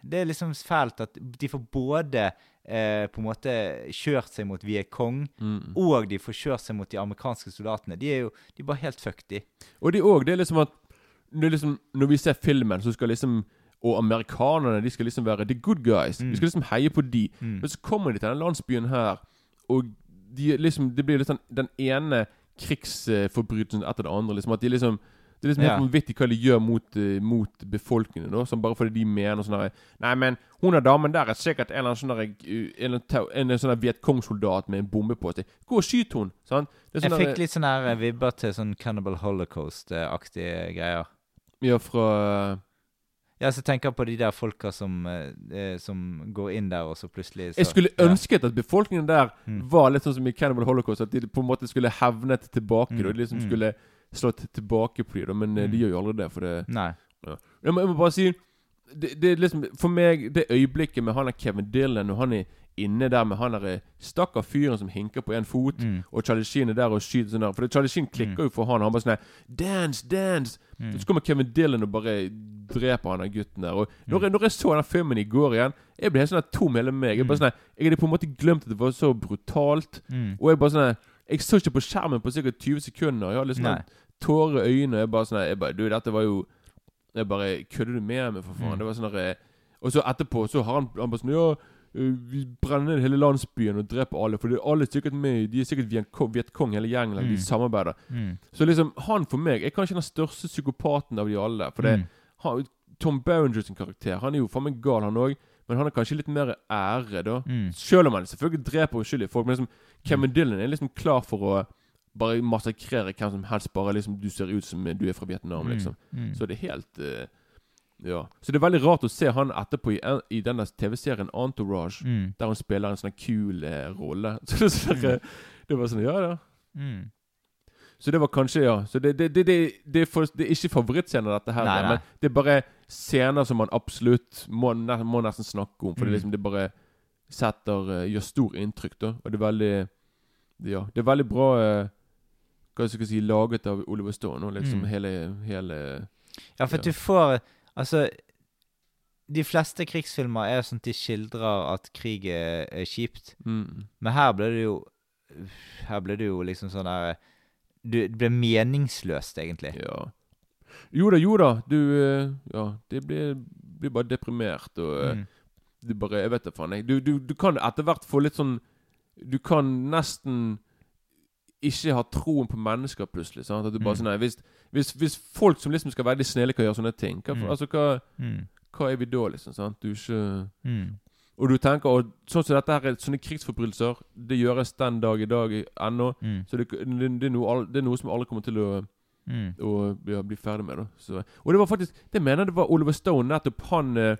Det er liksom fælt at de får både eh, på en måte kjørt seg mot Viet Cong, mm. og de får kjørt seg mot de amerikanske soldatene. De er jo de er bare helt fucked, de. Og det òg, det er liksom at når, liksom, når vi ser filmen, så skal liksom Og amerikanerne de skal liksom være the good guys. Mm. Vi skal liksom heie på de. Mm. Men så kommer de til denne landsbyen her, og de liksom, det blir sånn den ene krigsforbrytelsen etter det andre. Liksom, at de liksom det er liksom helt Ja. vanvittig hva de gjør mot, uh, mot befolkningen. Da, som bare fordi de mener sånn Nei, men hun og damen der er sikkert en eller annen sånn eh, en, en, en sånn Vietcong-soldat med en bombe på seg. Gå og skyt hun! sånn, Jeg fikk der- litt sånn vibber til sånn Cannibal Holocaust-aktige greier. Ja, fra Ja, så tenker jeg på de der folka som, eh, eh, som går inn der, og så plutselig så, Jeg skulle ja. ønsket at befolkningen der Mm. var litt sånn som i Cannibal Holocaust. At de på en måte skulle hevnet tilbake. Mm, Da. De liksom mm. skulle slått tilbake på dem, men mm. de gjør jo aldri det. For det Nei. jeg må, jeg må bare si det, det er liksom For meg, det øyeblikket med han der Kevin Dillon, og han er inne der med han der stakkar fyren som hinker på én fot, Mm. og Charlie Sheen er der og skyter sånn der. For Charlie Sheen klikker jo for han. og Han bare sånn Dance, dance! Mm. Så kommer Kevin Dillon og bare dreper han der gutten der. Og når, Mm. jeg, når jeg så den filmen i går igjen, jeg ble helt sånn tom hele meg. Jeg bare Mm. sånn jeg hadde på en måte glemt at det var så brutalt. Mm. Og jeg bare sånn Jeg så ikke på skjermen på ca. 20 sekunder. Jeg hadde liksom sånn tårer i øynene. og Jeg bare sånn jeg bare, Du, dette var jo Jeg bare Kødder du med meg, for faen? Mm. Det var sånn eh, Og så etterpå så har han, han bare sånn Ja, eh, vi brenner ned hele landsbyen og dreper alle. For alle er sikkert med De er sikkert Vietcong, hele gjengen. Mm. De Mm. samarbeider. Mm. Så liksom, han for meg er kanskje den største psykopaten av de alle. For det Mm. han, Tom Berenger sin karakter Han er jo faen meg gal, han òg. Men han er kanskje litt mer ære, da. Mm. Selv om han selvfølgelig dreper uskyldige folk. Men liksom, Kevin Dylan er liksom klar for å bare massakrere hvem som helst. Bare liksom du ser ut som du er fra Vietnam, liksom. Mm. Så det er helt eh, Ja. Så det er veldig rart å se han etterpå i, i denne TV-serien Entourage, Mm. der hun spiller en sånn kul eh, rolle. Så det, så sånn, eh, det var sånn Ja, ja. Mm. Så det var kanskje, ja. Så det, det, det, det, det, er, for, det er ikke favorittscener, dette her. Nei, nei. Men det er bare scener som man absolutt må, ne- må nesten snakke om. For det, Mm. liksom, det bare setter eh, Gjør stor inntrykk, da. Og det er veldig Ja, det er veldig bra eh, Hva skal jeg si laget av Oliver Stone. Og liksom Mm. hele, hele Ja, for Ja. du får Altså De fleste krigsfilmer er sånn at de skildrer at krig er, er kjipt. mm, Men her ble det jo Her ble det jo liksom sånn der du, Det ble meningsløst, egentlig. Ja. Jo da, jo da. Du eh, Ja, det blir, blir bare deprimert og eh, Mm. Du bare Jeg vet da faen, jeg. Du, du, du kan etter hvert få litt sånn Du kan nesten ikke ha troen på mennesker plutselig. Sant? At du bare Mm. sånn nei, hvis, hvis, hvis folk som liksom skal være de snille, kan gjøre sånne ting, hva, Mm. altså, hva, Mm. hva er vi da, liksom? Sant? Du ikke Mm. Og du tenker og Sånn som dette her er sånne krigsforbrytelser, det gjøres den dag i dag ennå. Mm. Så det, det, det, er noe, det er noe som alle kommer til å Mm. å ja, bli ferdig med. da så, Og det var faktisk Det mener det var Oliver Stone nettopp han eh,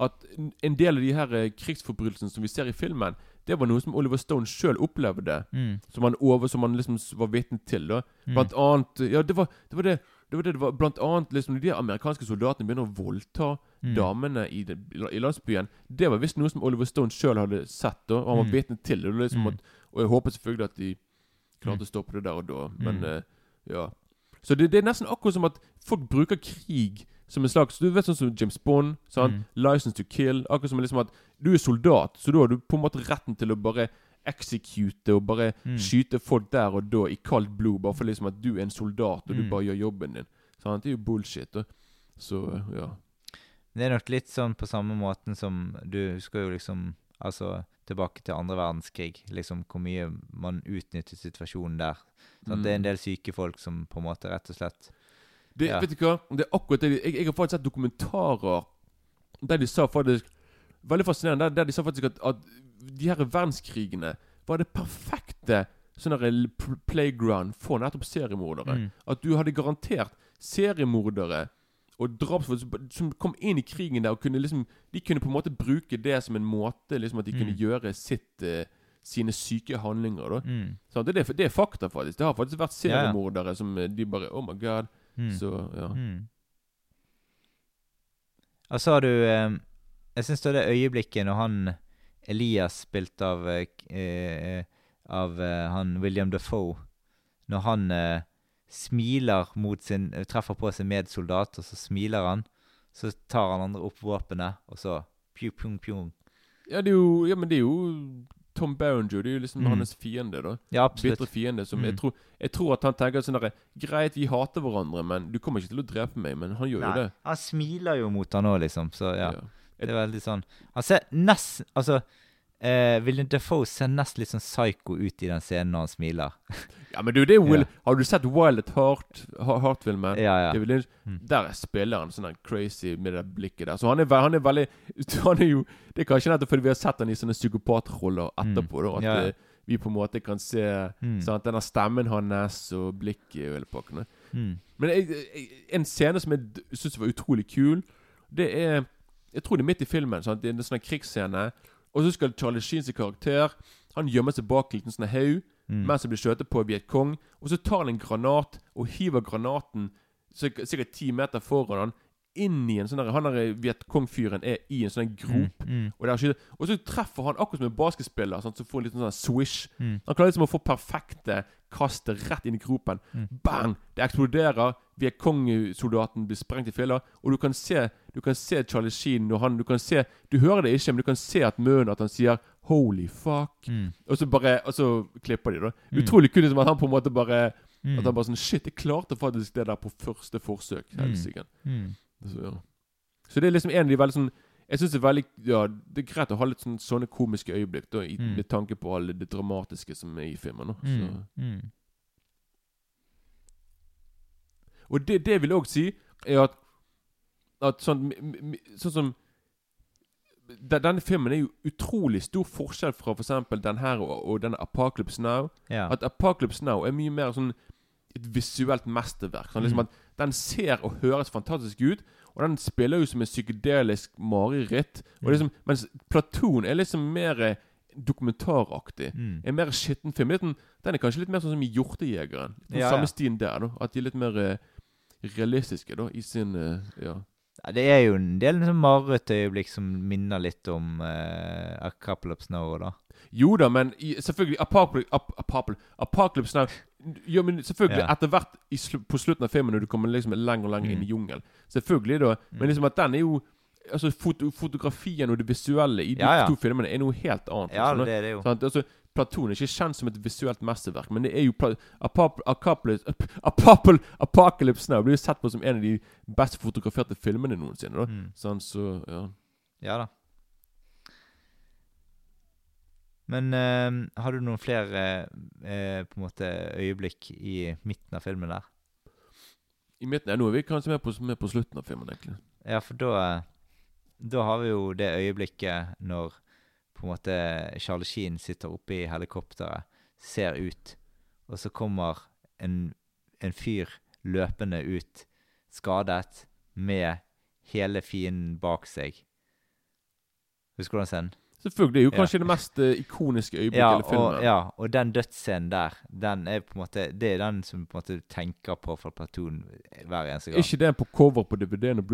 At en del av de her eh, krigsforbrytelsene som vi ser i filmen, det var noe som Oliver Stone sjøl opplevde. Mm. Som han over, som han liksom var vitne til. da Mm. Blant annet Ja, det var det var det. Det var det det var Blant annet liksom de amerikanske soldatene begynner å voldta Mm. damene i, i landsbyen. Det var visst noe som Oliver Stone sjøl hadde sett, da og han var Mm. vitne til det. Liksom Mm. at, og jeg håper selvfølgelig at de klarte Mm. å stoppe det der og da, men Mm. eh, ja. Så det, det er nesten akkurat som at folk bruker krig som en slags Du vet sånn som James Bond. Mm. License to kill. Akkurat som liksom at du er soldat, så da har du på en måte retten til å bare execute og bare Mm. skyte folk der og da i kaldt blod, bare for liksom at du er en soldat og du Mm. bare gjør jobben din. Sant? Det er jo bullshit. Og. Så ja. Det er nok litt sånn på samme måten som Du husker jo liksom Altså tilbake til andre verdenskrig. Liksom hvor mye man utnyttet situasjonen der. Sant? Det er en Mm. del syke folk som på en måte rett og slett Det, Ja. Vet du hva? Det er akkurat det jeg, jeg har faktisk sett dokumentarer der de sa faktisk Veldig fascinerende. Der, de sa faktisk at, at de her verdenskrigene var det perfekte sånn playground for nettopp seriemordere. Mm. At du hadde garantert seriemordere og drapsfolk som- kom inn i krigen der og kunne liksom De kunne på en måte bruke det som en måte liksom at de kunne Mm. gjøre sitt uh, sine syke handlinger. da Mm. sånn, det, det er fakta, faktisk. Det har faktisk vært Ja, ja. seriemordere som eh, de bare Oh my god. Mm. Så ja. Mm. Og så har du eh, Jeg syns det øyeblikket når han Elias, spilt av eh, eh, Av eh, han William Defoe Når han eh, smiler mot sin eh, Treffer på sin medsoldat, og så smiler han. Så tar han andre opp våpenet, og så pju, pjung, pjung. Ja, det er jo Ja, men det er jo Tom Berenger det er jo liksom Mm. hans fiende. da Ja, absolutt. Bitre fiende. Som Mm. jeg, tror, jeg tror at han tenker sånn derre Greit, vi hater hverandre, men du kommer ikke til å drepe meg. Men han gjør jo det. han smiler jo mot han òg, liksom. Så ja. Ja. Det er veldig sånn Han ser nesten Altså, eh, William Defoe ser nesten litt sånn psycho ut i den scenen når han smiler. Ja, men du, det er Will Ja. Har du sett Wild at Heart, Heart-filmen? Ja, ja. David Lynch, Mm. Der spiller han sånn crazy med det blikket der. Så han er, han er veldig Han er jo Det er kanskje nettopp fordi vi har sett han i sånne psykopatroller etterpå. Da, at Ja, ja. eh, vi på en måte kan se Mm. sant, denne stemmen hans og blikket og hele pakken. Mm. Men jeg, jeg, en scene som jeg syns var utrolig kul, det er Jeg tror det er midt i filmen. Sant? Det er en sånn krigsscene. Og så skal Charlie Sheens karakter Han gjemmer seg bak en liten sånn haug Mm. mens han blir skjøtet på av Vietcong. Og så tar han en granat og hiver granaten sikkert ti meter foran han inn i en sånn der Han der Viet Cong-fyren er i en sånn grop. Mm. Mm. Og, og så treffer han akkurat som en basketspiller, sånn, så får han litt sånn swish. Mm. Han klarer liksom å få perfekte kastet rett inn i gropen. Mm. Bang! Det eksploderer. Vietcong-soldaten blir sprengt i filler. Og du kan se Du kan se Charlie Sheen når han Du kan se Du hører det ikke, men du kan se at munnen at han sier 'holy fuck'. Mm. Og så bare Og så klipper de, da. Mm. Utrolig kult liksom, at han på en måte bare Mm. At han bare sånn Shit, jeg klarte faktisk det der på første forsøk. Mm. Mm. Så, ja. så det er liksom en av de veldig sånn Jeg synes det er veldig Ja, det er greit å ha litt sånne, sånne komiske øyeblikk, da, i, med tanke på alle det dramatiske som er i filmen. Da. Så. Og det, det vil jeg òg si, er at, at sånn, sånn som Denne filmen er jo utrolig stor forskjell fra f.eks. For den her og, og denne Apocalypse Now. Ja. At Apocalypse Now er mye mer sånn et visuelt mesterverk. Sånn, liksom Mm. at Den ser og høres fantastisk ut, og den spiller jo som en psykedelisk mareritt. Mm. liksom, mens Platon er liksom mer eh, dokumentaraktig. Mm. En mer skitten film. Den den er kanskje litt mer sånn som i 'Hjortejegeren'. Den Ja, samme ja. stien der. da At de er litt mer uh, realistiske da i sin uh, Ja. Ja, det er jo en del liksom marerittøyeblikk som minner litt om uh, A Couple of Snow, da. Jo da, men i, selvfølgelig Apocalypse, ap, Apocalypse, Apocalypse Now Jo, men selvfølgelig Ja. etter hvert i slu, på slutten av filmen, når du kommer liksom lenger og lenger inn i Mm. jungelen Selvfølgelig, da. Men Mm. liksom at den er jo Altså foto, Fotografien og det visuelle i de Ja, ja. to filmene er noe helt annet. Ja, liksom, det er det jo. Sant? Altså, Platon er ikke kjent som et visuelt mesterverk, men det er jo Apocalypse Apocalypse Now blir jo sett på som en av de best fotograferte filmene noensinne. Da. Mm. Sånn, så, ja. Ja da. Men uh, har du noen flere uh, på en måte øyeblikk i midten av filmen der? I midten, ja, Nå er vi kanskje mer på, på slutten av filmen, egentlig. Ja, for da Da har vi jo det øyeblikket når på en måte Charlie Sheen sitter oppe i helikopteret, ser ut, og så kommer en, en fyr løpende ut, skadet, med hele fienden bak seg. Husker du den scenen? Selvfølgelig. Det er jo Ja. kanskje det mest eh, ikoniske øyeblikket Ja i hele filmen. og, ja, og den dødsscenen der, den er på en måte Det er den som på en måte tenker på fra Platoon hver eneste Er gang. ikke det på cover på DVD-en og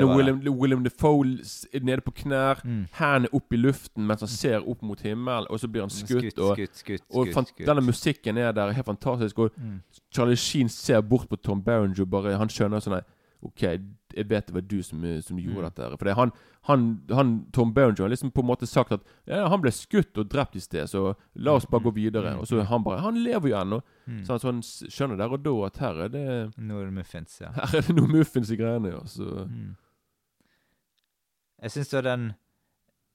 er var det. William, William Defoe er nede på knær, Mm. hendene opp i luften mens han ser opp mot himmelen, og så blir han skutt. skutt, og skutt, skutt, og skutt. denne musikken er der, helt fantastisk. Og Mm. Charlie Sheen ser bort på Tom Berenger og bare Han skjønner sånn OK, jeg vet det var du som, som gjorde Mm. dette. For det, han, han, han, Tom Berenger har liksom på en måte sagt at ja, han ble skutt og drept i sted, så la oss bare gå videre. Mm. Og så han bare Han lever jo ennå. Mm. Så han så han skjønner der og da at her er det Nå er det muffins, ja. Her er det noe muffins i greiene. Ja, så. Mm. Jeg syns da den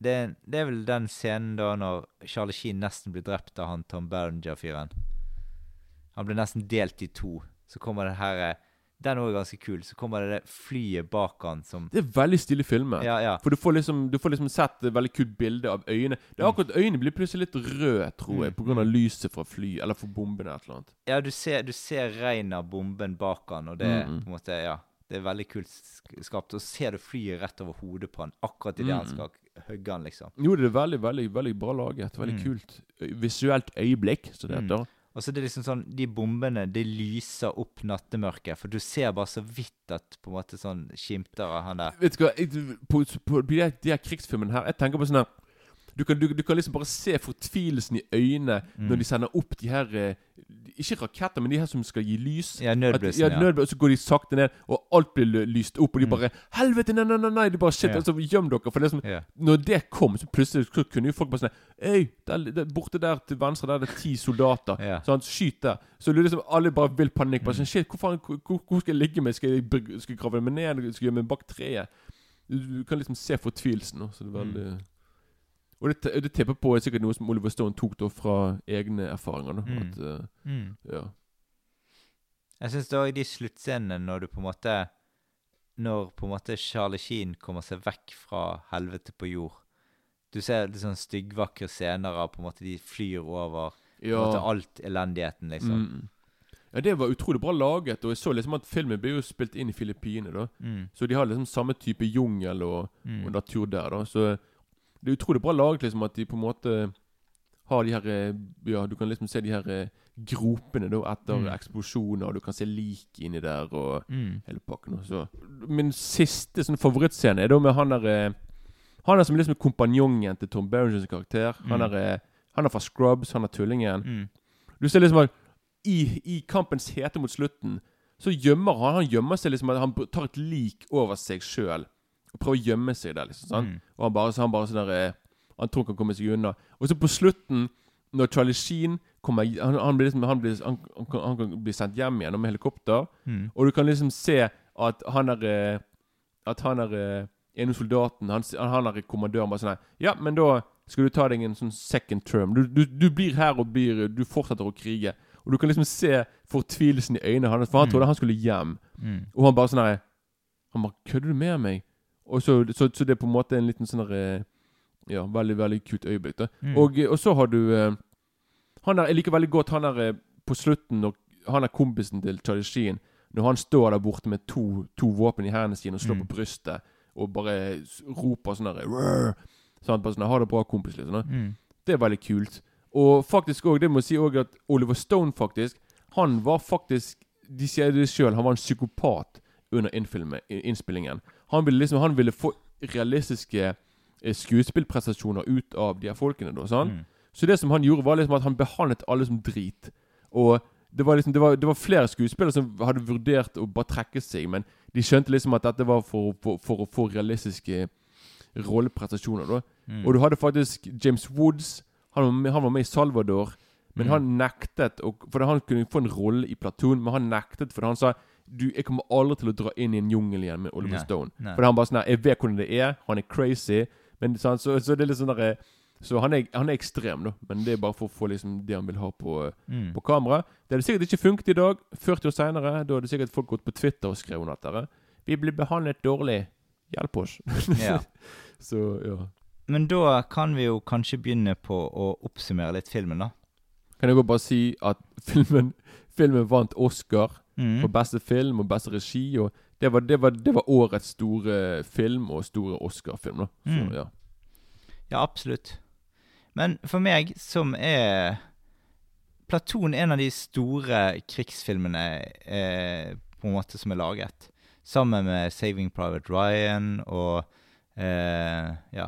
det, det er vel den scenen da når Charlie Sheen nesten blir drept av han Tom Berenger-fyren. Han blir nesten delt i to. Så kommer det her eh, Den er ganske kul. Så kommer det det flyet bak han som Det er veldig stilig filmet. Ja, ja. For du får liksom, du får liksom sett et veldig kult bilde av øynene. Det er Mm. akkurat Øynene blir plutselig litt røde, tror jeg, pga. på grunn av lyset fra fly, eller fra bomben eller et eller annet. Ja, du ser, du ser regnet av bomben bak han, og det Mm, mm. på en måte Ja, det er veldig kult skapt. Og så ser du flyet rett over hodet på han akkurat idet han Mm. skal hugge han, liksom. Jo, det er veldig, veldig veldig bra laget. Veldig Mm. kult visuelt øyeblikk, som det heter. Mm. Og så det er liksom sånn De bombene, de lyser opp nattemørket, for du ser bare så vidt at på en måte sånn skimter av han der. Vet du hva, jeg, på, på de, her- de her krigsfilmene her Jeg tenker på sånn her du kan, du, du kan liksom bare se fortvilelsen i øynene Mm. når de sender opp de her eh, Ikke raketter, men de her som skal gi lys. Ja, nødblussen. ja, ja. nødbuss, så går de sakte ned, og alt blir lyst opp. Og de Mm. bare 'Helvete, nei, nei, nei!' nei De bare shit, Ja. altså, gjem dere. For det som, Ja. når det kom, så plutselig så kunne jo folk bare sånn Øy, der, der, borte der til venstre der er det ti soldater. Ja. Så han skyter. Så er liksom alle bare vil panikk. Bare Mm. sånn, shit, hvor, faen, hvor, hvor skal jeg ligge med? Skal jeg, skal jeg grave meg ned? Skal jeg gjemme meg bak treet? Du, du kan liksom se fortvilelsen. Så det er Mm. Og det, det tipper på er sikkert noe som Oliver Stone tok da fra egne erfaringer. Da, Mm. at, uh, Mm. ja. Jeg syns òg de sluttscenene når du på en måte Når på en måte Charlie Sheen kommer seg vekk fra helvete på jord Du ser litt sånn styggvakre scener av på en måte de flyr over på en måte ja. alt elendigheten, liksom. Mm. Ja, Det var utrolig bra laget. Og jeg så liksom at filmen ble jo spilt inn i Filippinene. da Mm. Så de har liksom samme type jungel og, Mm. og natur der. da Så det er utrolig bra laget liksom at de på en måte har de her eh, Ja, du kan liksom se de her eh, gropene da etter Mm. eksplosjoner, og du kan se lik inni der og Mm. hele pakken. og Så. Min siste sånn favorittscene er da med han der eh, Han er som liksom kompanjongen til Tom Berringers karakter. Han Mm. er eh, Han er fra Scrubs, han er tullingen. Mm. Du ser liksom at i, i kampens hete mot slutten så gjemmer han Han gjemmer seg liksom at han tar et lik over seg sjøl og prøver å gjemme seg der. liksom sant? Mm. Og han bare, så han bare sånn der eh, Han tror han kan komme seg unna. Og så på slutten, når Charlie Sheen kommer Han, han, blir, liksom, han, blir, han, han, kan- bli sendt hjem igjen med helikopter. Mm. Og du kan liksom se at han er eh, At han er eh, av soldaten Han, han er kommandøren bare sånn her Ja, men da skal du ta deg en sånn second term. Du, du, du blir her og blir Du fortsetter å krige. Og du kan liksom se fortvilelsen i øynene hans, for han Mm. trodde han skulle hjem. Mm. Og han bare sånn her Han bare 'Kødder du med meg?' Og så, så, så det er på en måte en liten sånn der, eh, Ja, veldig, veldig kult øyeblikk. da Mm. og, og så har du eh, han der, Jeg liker veldig godt han der eh, på slutten når han er kompisen til Charlie Sheen. Når han står der borte med to, to våpen i hendene sine og slår Mm. på brystet og bare roper sånn der Sånn, sånn 'Ha det bra, kompis'. liksom. Mm. Det er veldig kult. Og faktisk òg, det må jeg si også at Oliver Stone, faktisk Han var faktisk De sier det sjøl, han var en psykopat under innspillingen. Han ville liksom Han ville få realistiske eh, skuespillprestasjoner ut av de her folkene. da, sånn? Mm. Så det som han gjorde, var liksom at han behandlet alle som drit. Og det var liksom Det var, det var flere skuespillere som hadde vurdert å bare trekke seg, men de skjønte liksom at dette var for, for, for å få realistiske rolleprestasjoner. Mm. Og du hadde faktisk James Woods. Han var med, han var med i Salvador. Men Mm. han nektet å- For han kunne få en rolle i Platoon, men han nektet fordi han sa du, jeg kommer aldri til å dra inn i en jungel igjen med Oliver Nei, Stone. nei. For han bare sånn her, Jeg vet hvordan det er. Han er crazy. Men så, så, så det er litt sånn der, Så han er, han er ekstrem, da. Men det er bare for å få liksom det han vil ha på, Mm. på kamera. Det hadde sikkert ikke funket i dag. 40 år seinere. Hadde sikkert folk gått på Twitter og skrevet under dette. Vi blir behandlet dårlig. Hjelp oss. Ja. så ja. Men da kan vi jo kanskje begynne på å oppsummere litt filmen, da. Kan jeg bare si at filmen, filmen vant Oscar Mm. for beste film og beste regi. Og det var, det var, det var årets store film og store Oscar-film. Mm. ja. Ja, absolutt. Men for meg, som er Platon en av de store krigsfilmene eh, på en måte som er laget. Sammen med 'Saving Private Ryan' og eh, ja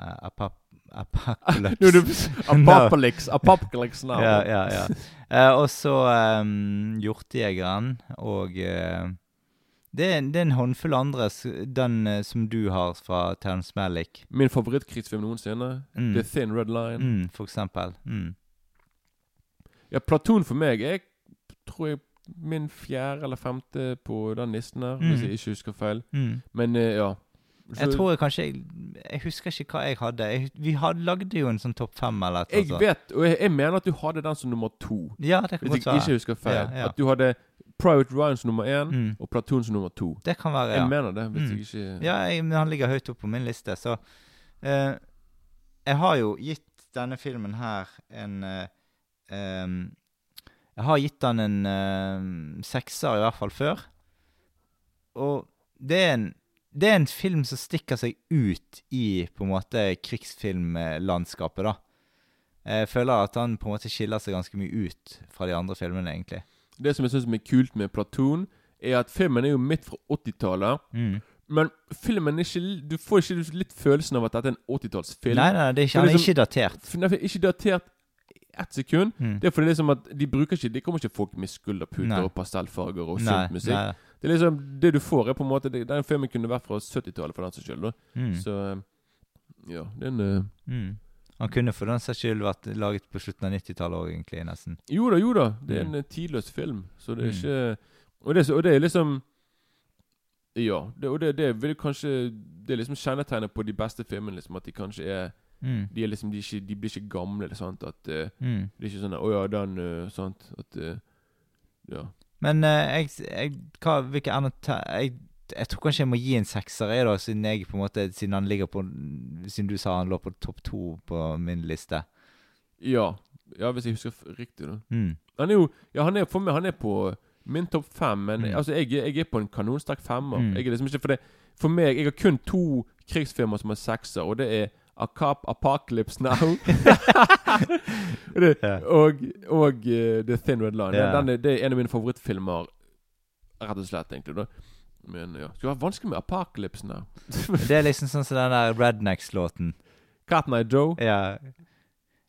eh, Apap Apocalypse. Nå det Apocalypse Apocalypse now. ja, ja, ja. Uh, og så um, Hjortejegeren og uh, det, er, det er en håndfull andre, den uh, som du har fra Terence Malick. Min favorittkrigsfilm noensinne. Mm. The Thin Red Line. Mm, for eksempel. Mm. Ja, Platon for meg er tror jeg min fjerde eller femte på den listen her, hvis jeg ikke husker feil. Men eh, ja. Jeg tror jeg kanskje Jeg, jeg husker ikke hva jeg hadde. Jeg, vi hadde, lagde jo en sånn topp fem eller et Jeg eller annet. vet, og jeg, jeg mener at du hadde den som nummer to. Ja, det kan Hvis jeg ikke husker feil. Ja, ja. At du hadde Private Ryan som nummer én Mm. og Platoon som nummer to. Det kan være, Jeg ja. mener det, hvis Mm. jeg ikke Ja, jeg, men han ligger høyt oppe på min liste, så uh, Jeg har jo gitt denne filmen her en uh, um, Jeg har gitt den en uh, sekser, i hvert fall før. Og det er en det er en film som stikker seg ut i på en måte krigsfilmlandskapet, da. Jeg føler at han på en måte skiller seg ganske mye ut fra de andre filmene, egentlig. Det som jeg syns er kult med Platon, er at filmen er jo midt fra 80-tallet. Mm. Men filmen er ikke Du får ikke litt følelsen av at dette er en 80-tallsfilm. Nei, nei, det er ikke, han er liksom- ikke datert. Den er ikke datert ett sekund. Mm. Det er fordi det er som at de bruker ikke De kommer ikke folk med skulderputer Nei. og pastellfarger og Nei, syntmusikk. nei. Det er liksom Det du får, er på en måte det- Den filmen kunne vært fra 70-tallet, for den saks skyld. Mm. Så eh, ja, det er en eh, Mm. Han kunne for den saks skyld vært laget på slutten av 90-tallet òg, egentlig, nesten. Jo da, jo da. Det er Mm. en eh, tidløs film. Så det er Mm. ikke Og det, og det er liksom Ja. Det, og det, det vil kanskje Det er liksom kjennetegnet på de beste filmene. Liksom At de kanskje er Mm. De, er liksom, de, ikke, de blir ikke gamle. eller Sant? At uh, Mm. Det er ikke sånn Å ja, den uh, Sant? At uh, Ja. Men eh, jeg, jeg hva, hvilke jeg, jeg tror kanskje jeg må gi en sekser, jeg, da, siden jeg på en måte Siden han ligger på Siden du sa han lå på topp to på min liste. Ja. ja, hvis jeg husker riktig, da. Mm. Han er jo Ja, han er for meg Han er på min topp fem, men Mm. altså, jeg, jeg er på en kanonsterk femmer. Mm. Jeg er liksom ikke For det For meg Jeg har kun to krigsfilmer som har sekser, og det er Acap Apocalypse Now det, yeah. og, og uh, The Thin Red Line. Yeah. Den er, det er en av mine favorittfilmer, rett og slett, egentlig. da Men ja Skulle være vanskelig med Apocalypse Now. Det er liksom sånn som den der Rednecks-låten. Cat I Joe. Ja.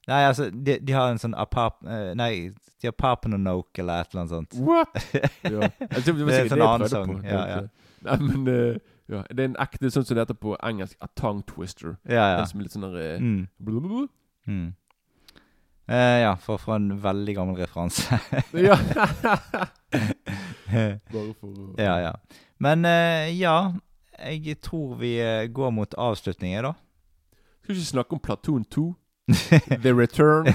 Nei, altså, de, de har en sånn apap... eh, nei, de har Papanonoke eller et eller annet sånt. What?! ja. Jeg det, var Det er en sånn annen sang, ja, ja. Nei, men eh, ja, Det er en ekte sånn som det heter på engelsk, a tongue twister. Ja, ja. Den som er litt sånn der eh, Mm. blablabla. Mm. Eh, ja, for å få en veldig gammel referanse. Ja. Bare for å ja, ja. Men eh, ja, jeg tror vi eh, går mot avslutninger, da. Skal vi ikke snakke om Platon 2? The Return.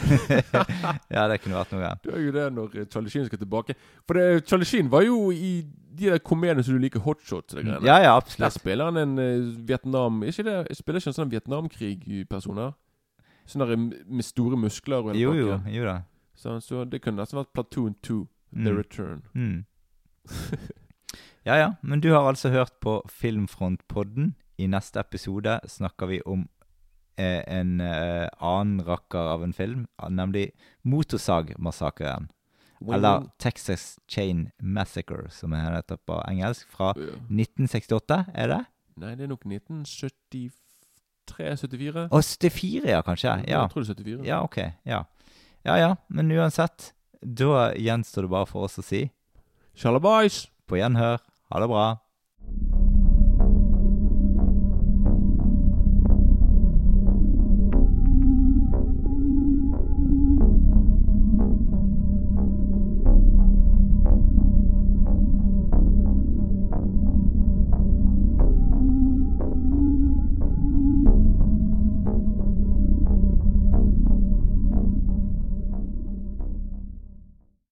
ja, det kunne vært noe. Det er jo det når eh, Charlie Sheen skal tilbake. For det, Charlie Sheen var jo i de der komediene som du liker, hotshots og greiene. Ja, ja, Der absolutt. spiller han en uh, Vietnam Ikke det, spiller ikke en sånn Vietnamkrig-personer? Sånn der med med store muskler og hele Jo, jo, jo da. Så, så det kunne nesten vært Platoon 2, The Mm. Return. Mm. Ja, ja. Men du har altså hørt på Filmfrontpodden. I neste episode snakker vi om eh, en uh, annen rakker av en film, nemlig Motorsagmassakren. Eller Texas Chain Massacre, som er heter på engelsk, fra Ja. 1968, er det? Nei, det er nok 1973-74. Å, 74, ja, kanskje? Ja. Jeg tror det er 74. ja, ok. Ja. ja ja, men uansett. Da gjenstår det bare for oss å si Shalabais! på gjenhør. Ha det bra.